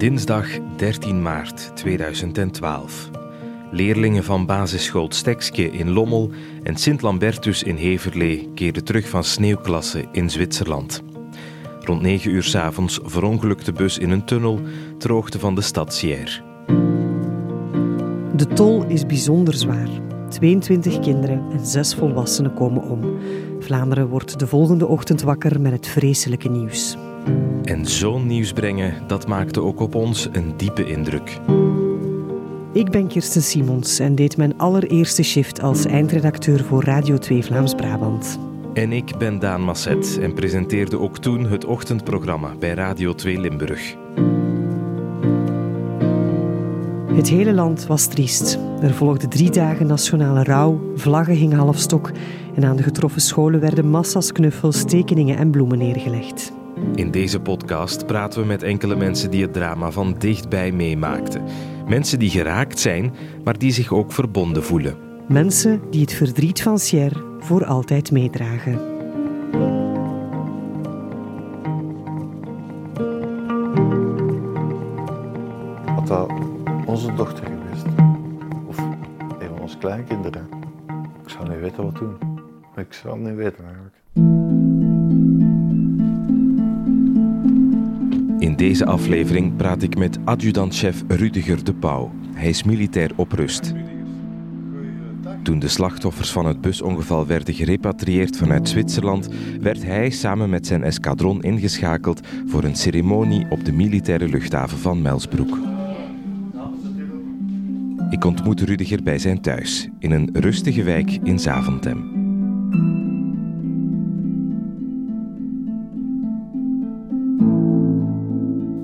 Dinsdag 13 maart 2012. Leerlingen van basisschool Stekske in Lommel en Sint-Lambertus in Heverlee keerden terug van sneeuwklasse in Zwitserland. Rond 9 uur s avonds verongelukte de bus in een tunnel ter hoogte van de stad Sierre. De tol is bijzonder zwaar. 22 kinderen en 6 volwassenen komen om. Vlaanderen wordt de volgende ochtend wakker met het vreselijke nieuws. En zo'n nieuws brengen, dat maakte ook op ons een diepe indruk. Ik ben Kirsten Simons en deed mijn allereerste shift als eindredacteur voor Radio 2 Vlaams-Brabant. En ik ben Daan Masset en presenteerde ook toen het ochtendprogramma bij Radio 2 Limburg. Het hele land was triest. Er volgden drie dagen nationale rouw, vlaggen hingen halfstok en aan de getroffen scholen werden massa's knuffels, tekeningen en bloemen neergelegd. In deze podcast praten we met enkele mensen die het drama van dichtbij meemaakten. Mensen die geraakt zijn, maar die zich ook verbonden voelen. Mensen die het verdriet van Sierre voor altijd meedragen. Had dat onze dochter geweest? Of een van onze kleinkinderen? Ik zou niet weten wat doen. Ik zou het niet weten eigenlijk. Deze aflevering praat ik met adjudantchef Rudiger de Pauw. Hij is militair op rust. Toen de slachtoffers van het busongeval werden gerepatrieerd vanuit Zwitserland, werd hij samen met zijn eskadron ingeschakeld voor een ceremonie op de militaire luchthaven van Melsbroek. Ik ontmoet Rudiger bij zijn thuis, in een rustige wijk in Zaventem.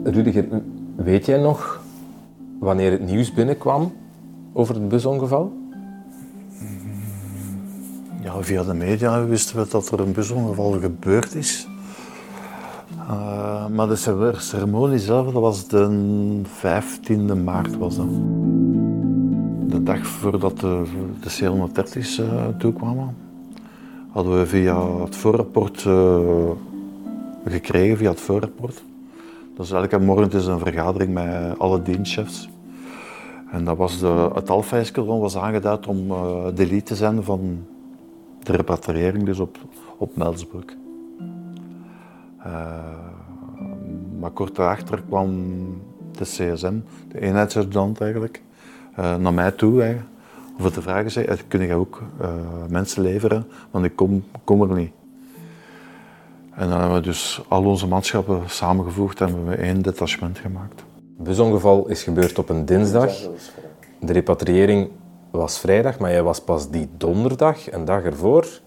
Rudiger, weet jij nog wanneer het nieuws binnenkwam over het busongeval? Ja, via de media wisten we dat er een busongeval gebeurd is. Uh, maar de ceremonie zelf, dat was de 15e maart. Was dat. De dag voordat de, de C-130's uh, toekwamen, hadden we via het voorrapport uh, gekregen, via het voorrapport. Dus elke morgen is een vergadering met alle dienstchefs. En dat was de, het Alpha-eskadron was aangeduid om uh, de lead te zijn van de repatriëring dus op, op Melsbroek. Uh, maar kort daarachter kwam de CSM, de eenheidsadjudant eigenlijk, uh, naar mij toe om te vragen, zei, kun je ook mensen leveren, want ik kom, kom er niet. En dan hebben we dus al onze manschappen samengevoegd en hebben we één detachement gemaakt. Het busongeval is gebeurd op een dinsdag. De repatriëring was vrijdag, maar jij was pas die donderdag, een dag ervoor,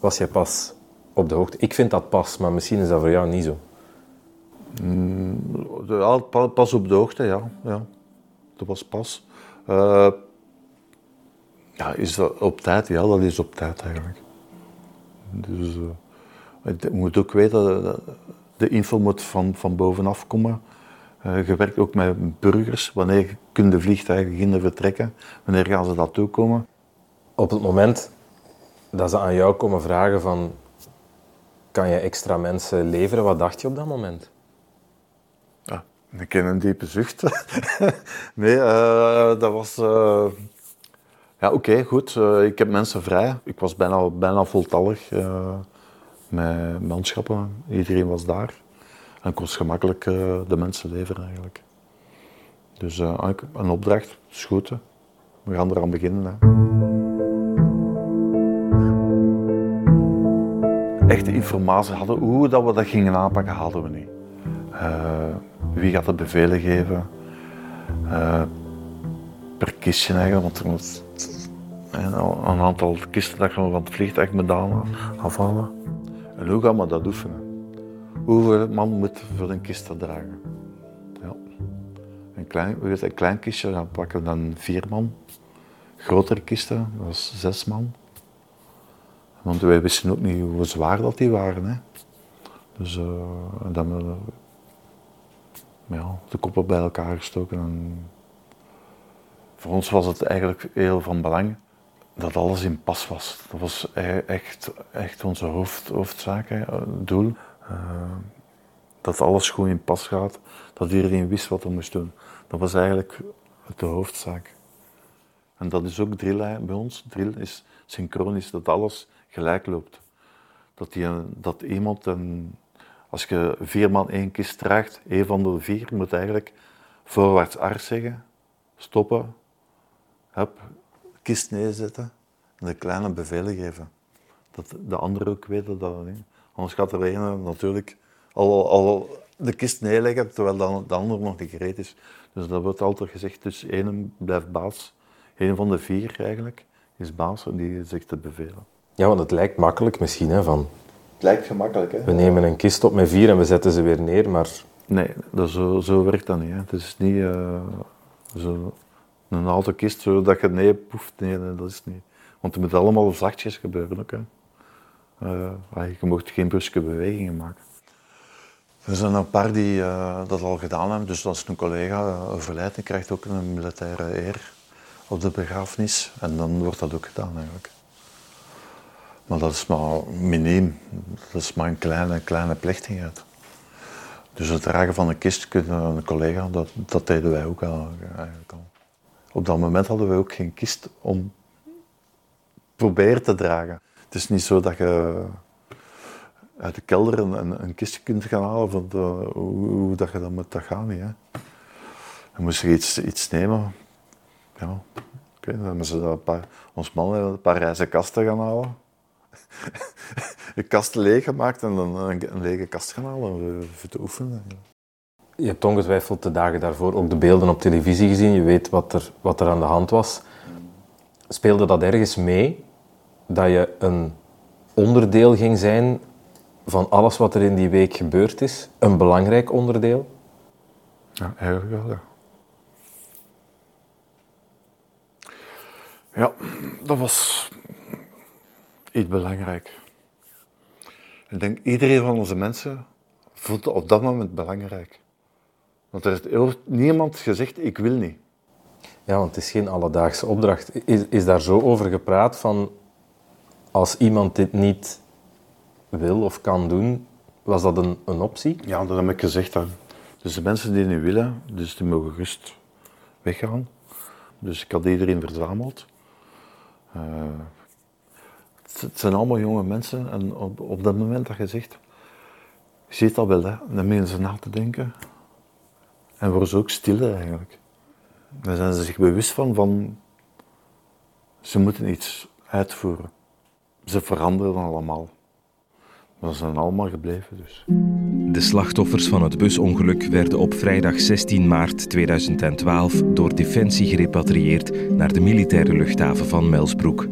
was jij pas op de hoogte. Ik vind dat pas, maar misschien is dat voor jou niet zo. Mm, pas op de hoogte, ja. ja. Dat was pas. Uh, ja, is dat op tijd? Ja, dat is op tijd eigenlijk. Dus... Uh, je moet ook weten, dat de info moet van, van bovenaf komen. Uh, je werkt ook met burgers. Wanneer kunnen de vliegtuigen beginnen vertrekken? Wanneer gaan ze dat toekomen? Op het moment dat ze aan jou komen vragen van... Kan je extra mensen leveren? Wat dacht je op dat moment? Ja, ik ken een diepe zucht. nee, uh, dat was... Uh... Ja, oké, okay, goed. ik heb mensen vrij. Ik was bijna, bijna voltallig met manschappen. Iedereen was daar. En kon gemakkelijk uh, de mensen leveren eigenlijk. Dus uh, een opdracht. Hè. We gaan eraan beginnen. Hè. Echte informatie hadden, hoe dat we dat gingen aanpakken, hadden we niet. Uh, wie gaat de bevelen geven? per kistje eigenlijk, want een aantal kisten dat we van het vliegtuig met afhalen. En hoe gaan we dat oefenen? Hoeveel man moet voor een kist dat dragen? Ja. Een klein, een klein kistje, dan pakken we dan vier man. Grotere kisten, dat was zes man. Want wij wisten ook niet hoe zwaar dat die waren. Hè. Dus uh, dan we ja, de koppen bij elkaar gestoken. En voor ons was het eigenlijk heel van belang dat alles in pas was. Dat was e- echt, echt onze hoofd, hoofdzaak, doel. Uh, dat alles gewoon in pas gaat, dat iedereen wist wat hij moest doen. Dat was eigenlijk de hoofdzaak. En dat is ook drill bij ons. Drill is synchronisch, dat alles gelijk loopt. Dat, die, dat iemand, een, als je vier man één kist draagt, één van de vier moet eigenlijk voorwaarts arts zeggen, stoppen, hup, kist neerzetten en de kleine bevelen geven. Dat de andere ook weten dat niet. Anders gaat er een natuurlijk al, al de kist neerleggen terwijl de ander nog niet gereed is. Dus dat wordt altijd gezegd, dus één blijft baas. Een van de vier eigenlijk is baas en die zegt de bevelen. Ja, want het lijkt makkelijk misschien, hè, van... Het lijkt gemakkelijk, hè? We nemen een kist op met vier en we zetten ze weer neer, maar... Nee, dat zo, zo werkt dat niet. Hè. Het is niet uh, zo een auto kist zodat je nee poeft. Nee, dat is niet. Want het moet allemaal zachtjes gebeuren ook. Hè. Uh, je mocht geen bruske bewegingen maken. Er zijn een paar die uh, dat al gedaan hebben. Dus als een collega uh, overlijdt, dan krijgt ook een militaire eer op de begrafenis. En dan wordt dat ook gedaan eigenlijk. Maar dat is maar miniem. Dat is maar een kleine, kleine plechtigheid. Dus het dragen van een kist, een collega, dat, dat deden wij ook eigenlijk al. Op dat moment hadden we ook geen kist om proberen te dragen. Het is niet zo dat je uit de kelder een, een, kistje kunt gaan halen van de, hoe, dat je dat moet dat gaan. Niet, hè. Dan moest je iets, nemen. Ja, dan moesten ons man een paar reizen kasten gaan halen. een kast leeggemaakt en dan een, een lege kast gaan halen om te oefenen. Je hebt ongetwijfeld de dagen daarvoor ook de beelden op televisie gezien. Je weet wat er, wat er aan de hand was. Speelde dat ergens mee dat je een onderdeel ging zijn van alles wat er in die week gebeurd is? Een belangrijk onderdeel? Ja, eigenlijk wel, ja. Ja, dat was iets belangrijk. Ik denk, iedereen van onze mensen voelt het op dat moment belangrijk. Want er heeft niemand gezegd, ik wil niet. Ja, want het is geen alledaagse opdracht. Is, is daar zo over gepraat van, als iemand dit niet wil of kan doen, was dat een, een optie? Ja, dat heb ik gezegd. Dan. Dus de mensen die niet willen, dus die mogen gerust weggaan. Dus ik had iedereen verzameld. Uh, het zijn allemaal jonge mensen en op, op dat moment dat je zegt, je ziet dat wel, hè, dan beginnen ze na te denken. En worden ze ook stiller eigenlijk. Dan zijn ze zich bewust van, van ze moeten iets uitvoeren. Ze veranderen allemaal. Maar ze zijn allemaal gebleven dus. De slachtoffers van het busongeluk werden op vrijdag 16 maart 2012 door Defensie gerepatrieerd naar de militaire luchthaven van Melsbroek.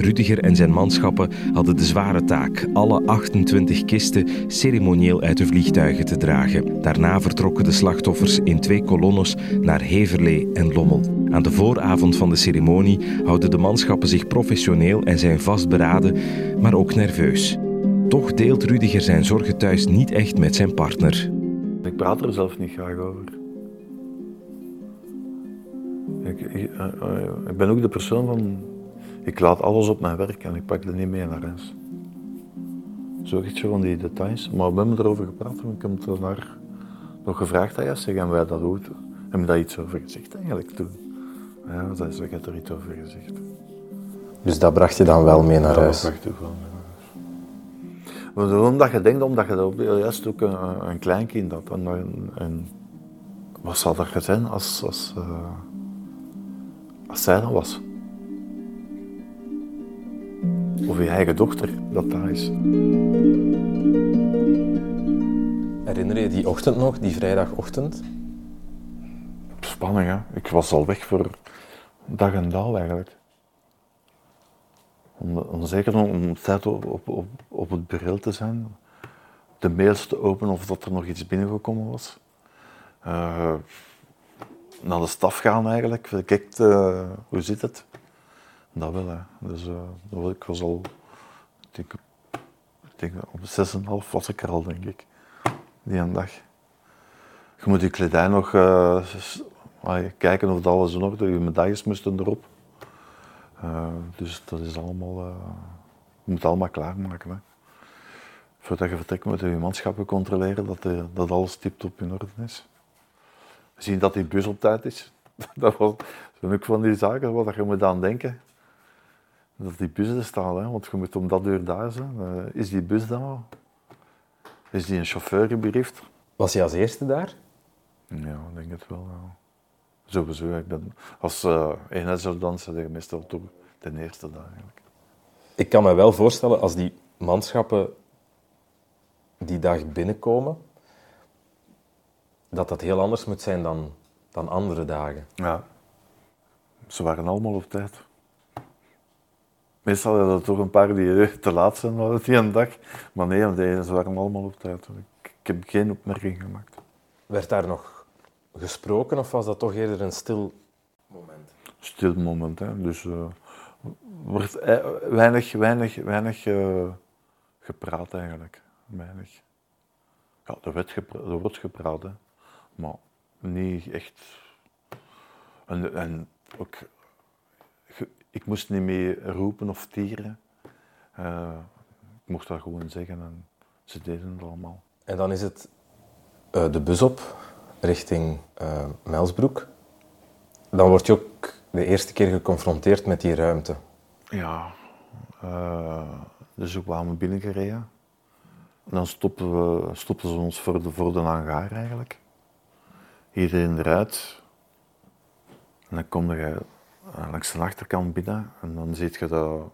Rudiger en zijn manschappen hadden de zware taak alle 28 kisten ceremonieel uit de vliegtuigen te dragen. Daarna vertrokken de slachtoffers in twee kolonnes naar Heverlee en Lommel. Aan de vooravond van de ceremonie houden de manschappen zich professioneel en zijn vastberaden, maar ook nerveus. Toch deelt Rudiger zijn zorgen thuis niet echt met zijn partner. Ik praat er zelf niet graag over. Ik, ik, eh, eh, ik ben ook de persoon van ik laat alles op mijn werk en ik pak er niet mee naar huis. Zo echt zo van die details. Maar we hebben erover gepraat en ik heb het naar nog gevraagd aan Jesse en wij dat ook hebben daar iets over gezegd eigenlijk toen. Ja, dat is, ik heb er iets over gezegd. Dus dat bracht je dan wel mee naar huis? dat bracht ik wel mee naar huis. Maar omdat je denkt, omdat je dat juist ook een, een kleinkind had. En, en, wat zou dat zijn als, als, uh, als zij dat was? Of je eigen dochter dat daar is. Herinner je die ochtend nog, die vrijdagochtend? Spanning, hè. Ik was al weg voor dag en dauw eigenlijk. Om, om zeker om tijd op, op, op, op het bureau te zijn. De mails te openen of dat er nog iets binnengekomen was. Uh, naar de staf gaan eigenlijk. Kijk, uh, hoe zit het? Dat wel, hè. Dus uh, ik was al, ik denk, ik op 6,5 was ik er al, denk ik, die een dag. Je moet je kledij nog uh, kijken of alles in orde is. Je medailles moesten erop. Uh, dus dat is allemaal, je moet allemaal klaarmaken. Hè. Voordat je vertrekt moet je je manschappen controleren dat, dat alles tip-top in orde is. Zien dat die bus op tijd is. Dat was, ook van die zaken waar je moet aan denken. Dat die bus er staat, hè? want je moet om dat uur daar zijn. Uh, is die bus dan al? Is die een chauffeur geberiefd? Was hij als eerste daar? Ja, ik denk het wel. Ja. Sowieso. Ik ben, als uh, eenheidsordonnans ben ik meestal toch ten eerste daar eigenlijk. Ik kan me wel voorstellen als die manschappen die dag binnenkomen, dat dat heel anders moet zijn dan, dan andere dagen. Ja. Ze waren allemaal op tijd. Meestal hadden er toch een paar die te laat zijn die een dag. Maar nee, ze waren allemaal op tijd. Ik, ik heb geen opmerking gemaakt. Werd daar nog gesproken of was dat toch eerder een stil moment? Stil moment, hè. Dus uh, wordt eh, weinig, weinig, weinig uh, gepraat eigenlijk. Weinig. Ja, er, werd er wordt gepraat, hè. maar niet echt. En, en ook, ik moest niet meer roepen of tieren. Uh, ik mocht dat gewoon zeggen en ze deden het allemaal. En dan is het de bus op richting uh, Melsbroek. Dan word je ook de eerste keer geconfronteerd met die ruimte. Ja, dus we kwamen binnengereden. En dan stoppen, we, stoppen ze ons voor de, voor de hangar eigenlijk. Iedereen eruit. En dan kom je eh, langs de achterkant binnen en dan zie je dat...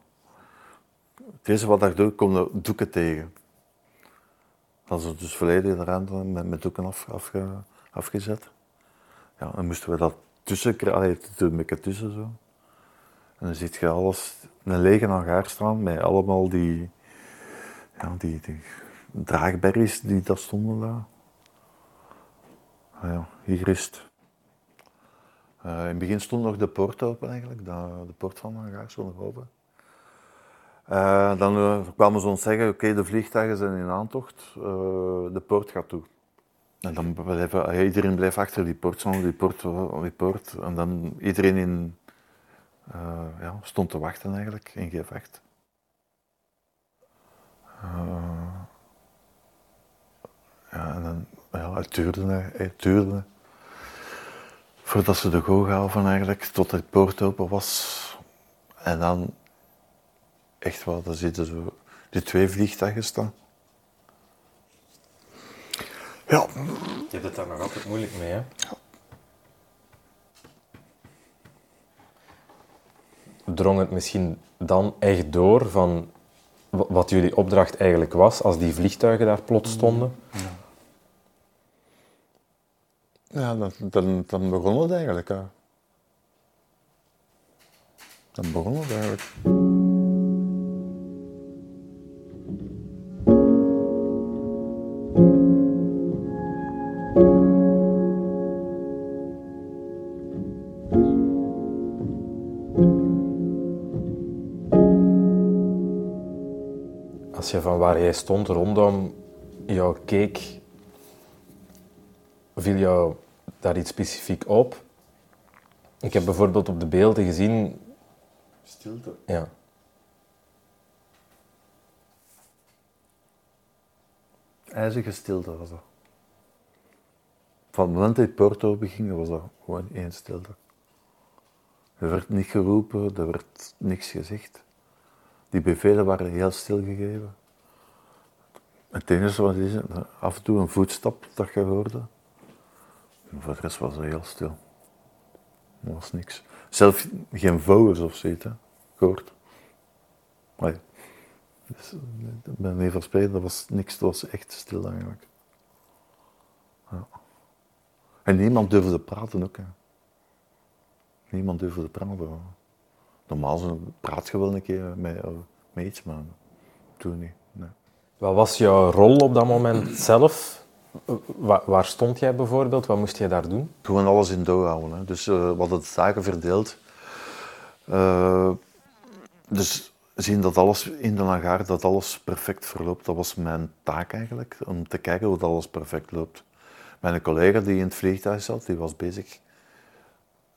Het eerste wat ik doe, kom de doeken tegen. Dat is dus volledig de ruimte met, met doeken af, afge, afgezet. Ja, dan moesten we dat tussen, een tussen zo. En dan ziet je alles, een lege hangaar staan met allemaal die, ja, die, die draagberries die daar stonden daar. Ah ja, hier is het. Uh, in het begin stond nog de poort open eigenlijk, de, de poort van hangaar stond nog open. Uh, dan uh, kwamen ze ons zeggen, oké, de vliegtuigen zijn in aantocht, de poort gaat toe. En dan blijven, iedereen blijft achter die poort staan, die poort, die poort. En dan iedereen in, uh, ja, stond te wachten eigenlijk, in gevecht. Uh, ja, en dan, ja, het duurde, het duurde. Voordat ze de go gaven eigenlijk, tot de poort open was. En dan, echt wel, daar zitten zo die twee vliegtuigen staan. Ja. Je hebt het daar nog altijd moeilijk mee, hè? Drong het misschien dan echt door van wat jullie opdracht eigenlijk was als die vliegtuigen daar plots stonden? Ja, ja dan, dan, begon het eigenlijk. Hè. Dan begon het eigenlijk. je van waar jij stond rondom jou keek, viel jou daar iets specifiek op? Ik heb bijvoorbeeld op de beelden gezien. Stilte. Ja. IJzige stilte was dat. Van het moment dat het poort open ging, was dat gewoon één stilte. Er werd niet geroepen, er werd niks gezegd. Die bevelen waren heel stilgegeven. Het enige wat is, af en toe een voetstap dat je hoorde. Voor de rest was het heel stil. Er was niks. Zelf geen vogels of zoiets, gehoord. Maar dus, ik ben even verspreid, dat was niks, dat was echt stil eigenlijk. Ja. En niemand durfde praten ook. Hè. Niemand durfde praten. Normaal praat je wel een keer met, met iets, maar toen niet. Nee. Wat was jouw rol op dat moment zelf? Waar, stond jij bijvoorbeeld? Wat moest jij daar doen? Gewoon alles in dood houden. Hè. Dus uh, we hadden de dus zien dat alles in de hangar, dat alles perfect verloopt, dat was mijn taak eigenlijk. Om te kijken hoe dat alles perfect loopt. Mijn collega die in het vliegtuig zat, die was bezig.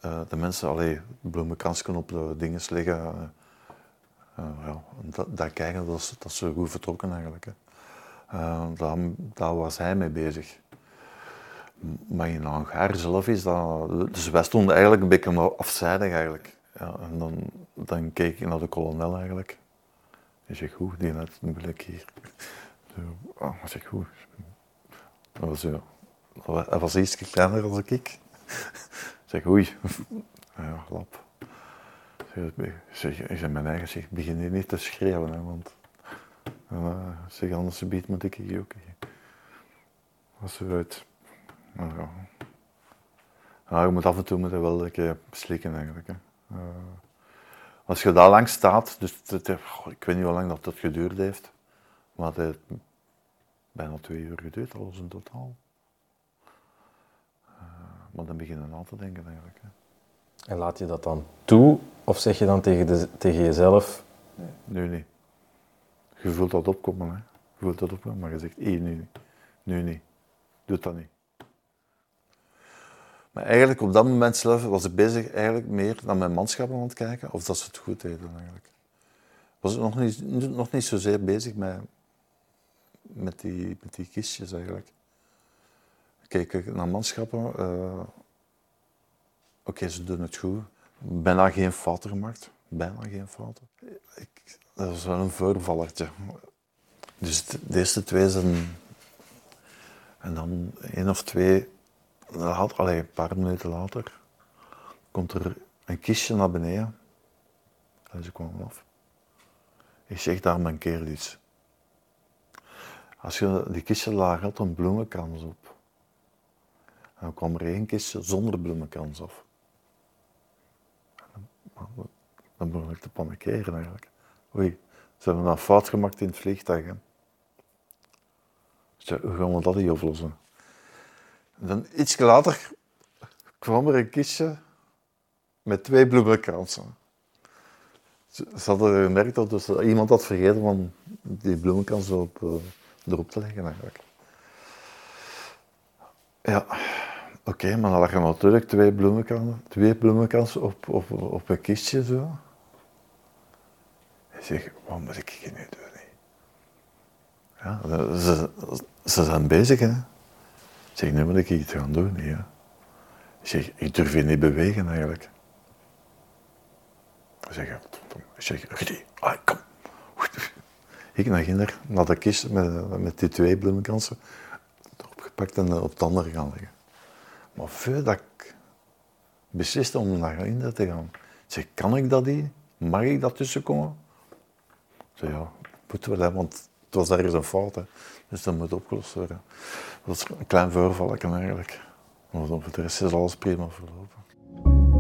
Uh, de mensen, alleen bloemenkransken op de dingen leggen. Uh, ja, dat, dat kijken, dat, dat ze goed vertrokken eigenlijk. Hè. Uh, daar, daar, was hij mee bezig. Maar in hangar zelf is dat... Dus wij stonden eigenlijk een beetje afzijdig eigenlijk. Ja, en dan, dan keek ik naar de kolonel eigenlijk. Hij zegt, goed, die net een blik hier. Oh, zegt, goed. Dat was, zo, hij was iets kleiner dan ik. Ik zeg, oei. Ja, lap. Zeg, ik zeg, mijn eigen zeg, begin hier niet te schreeuwen, hè, want uh, zeg, anders biedt moet ik hier ook. Was eruit. Maar ja. ja. je moet af en toe moet wel een keer slikken eigenlijk. Hè. Uh, als je daar lang staat, dus het, ik weet niet hoe lang dat, dat geduurd heeft, maar het heeft bijna twee uur geduurd, alles in totaal. Uh, maar dan begin je na te denken eigenlijk. Hè. En laat je dat dan toe, of zeg je dan tegen, de, tegen jezelf? Nee, nu niet. Je voelt dat opkomen, hè. Je voelt dat opkomen, maar je zegt, hé, nu. Nu niet. Doe dat niet. Maar eigenlijk op dat moment zelf was ik bezig eigenlijk meer naar mijn manschappen aan het kijken, of dat ze het goed deden eigenlijk. Was ik nog niet, nog niet zozeer bezig met, met, die, met die kistjes eigenlijk. Kijk naar manschappen, uh, oké, ze doen het goed. Bijna geen fouten gemaakt, bijna geen fouten. Dat was wel een voorvallertje. Dus de eerste twee zijn... En dan één of twee later, allee, een paar minuten later, komt er een kistje naar beneden. En ze kwamen af. Ik zeg, daar mankeert iets. Als je die kistje laag had, een bloemenkrans op. En dan kwam er één kistje zonder bloemenkrans af. Dan begon ik te panikeren eigenlijk. Oei, ze hebben een fout gemaakt in het vliegtuig. Hoe gaan we dat hier oplossen? dan iets later kwam er een kistje met twee bloemenkransen. Ze, hadden gemerkt dat dus iemand had vergeten om die bloemenkrans op, uh, erop te leggen eigenlijk. Ja, oké, maar dan lag er natuurlijk twee bloemenkransen, twee bloemenkransen op, op, op een kistje zo. Zeg, wat moet ik hier nu doen? Ja, ze, zijn bezig, hè. Ik zeg, nu moet ik iets gaan doen. Ja. Ik zeg, ik durf je niet bewegen eigenlijk. Ik zeg, zeg, kom. Ik naar kinder, naar de kist met, met die twee bloemenkransen, opgepakt en op het andere gaan leggen. Maar voordat ik besliste om naar Ginder te gaan, zeg, kan ik dat niet? Mag ik dat tussenkomen? Ik zeg, ja, moeten we dat, want het was ergens een fout. Hè. Dus dat moet opgelost worden. Dat is een klein voorvalletje eigenlijk. Maar voor de rest is alles prima verlopen.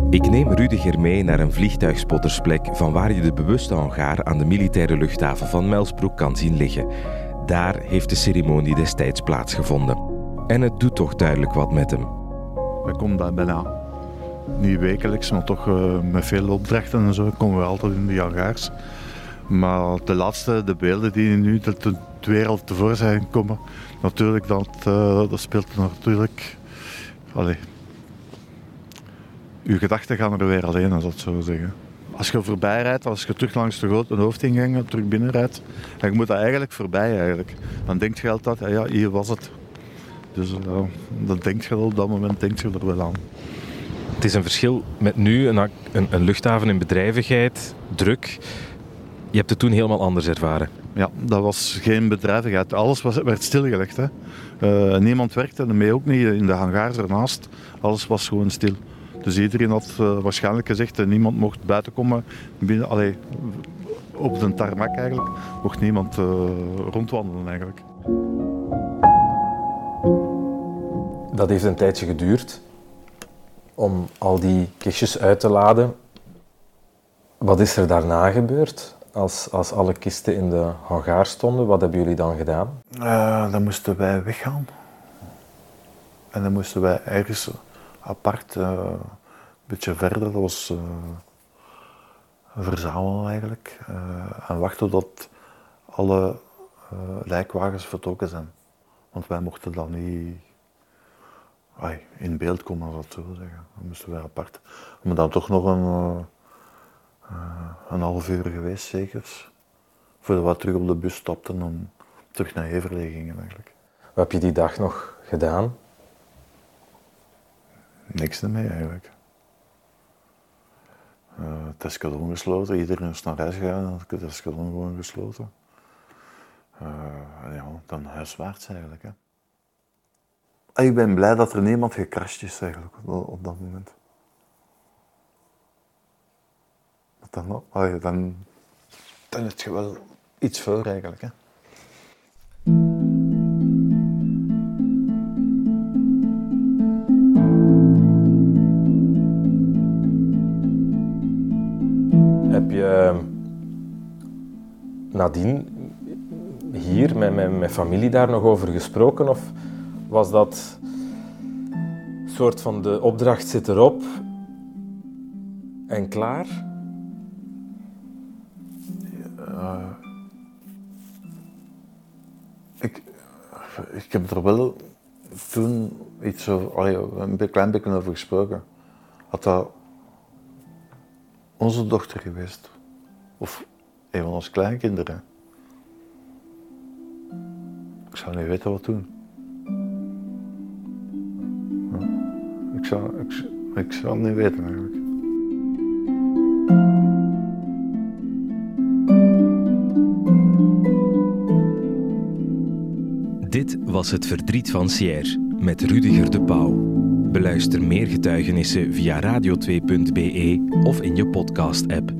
Ik neem Rudiger mee naar een vliegtuigspottersplek van waar je de bewuste hangaar aan de militaire luchthaven van Melsbroek kan zien liggen. Daar heeft de ceremonie destijds plaatsgevonden. En het doet toch duidelijk wat met hem. We komen daar bijna niet wekelijks, maar toch uh, met veel opdrachten en zo komen we altijd in de hangaars. Maar de laatste, de beelden die nu de, de wereld tevoorschijn komen, natuurlijk, dat, uh, dat speelt natuurlijk. Allee, uw gedachten gaan er weer alleen, als dat zo zeggen. Als je voorbij rijdt, als je terug langs de grote hoofdingangen terug binnen rijdt, en je moet dat eigenlijk voorbij eigenlijk. Dan denkt je altijd, ja, hier was het. Dus uh, dan denk je op dat moment denk je er wel aan. Het is een verschil met nu, een, een, een luchthaven in bedrijvigheid, druk. Je hebt het toen helemaal anders ervaren. Ja, dat was geen bedrijvigheid. Alles was, werd stilgelegd. Hè. Uh, niemand werkte, en mij ook niet. In de hangars ernaast, alles was gewoon stil. Dus iedereen had uh, waarschijnlijk gezegd, dat niemand mocht buiten komen. Binnen, allee, op de tarmac eigenlijk, mocht niemand uh, rondwandelen eigenlijk. Dat heeft een tijdje geduurd om al die kistjes uit te laden. Wat is er daarna gebeurd? Als, als alle kisten in de hangaar stonden, wat hebben jullie dan gedaan? Uh, dan moesten wij weggaan. En dan moesten wij ergens apart, uh, een beetje verder, dat was uh, verzamelen eigenlijk. en wachten tot alle lijkwagens vertrokken zijn. Want wij mochten dan niet in beeld komen, als dat zo zeggen. Dan moesten wij apart. Maar dan toch nog een een half uur geweest zeker. Voordat we terug op de bus stapten om terug naar Heverlee gingen eigenlijk. Wat heb je die dag nog gedaan? Niks ermee eigenlijk. Uh, het escadron gesloten, iedereen is naar huis gegaan, ik het escadron gewoon gesloten. Uh, ja, dan huiswaarts eigenlijk. Hè. Ah, ik ben blij dat er niemand gecrashed is eigenlijk op dat moment. Dan, dan, dan, is het wel iets voor eigenlijk. Hè. Heb je nadien hier met mijn familie daar nog over gesproken? Of was dat soort van de opdracht zit erop en klaar? Ik heb er wel toen iets over, een klein beetje over gesproken. Had dat onze dochter geweest? Of een van onze kleinkinderen? Ik zou niet weten wat doen. Ik zou, ik, ik zou het niet weten eigenlijk. Was Het Verdriet van Sierre met Rudiger de Pauw. Beluister meer getuigenissen via radio2.be of in je podcast-app.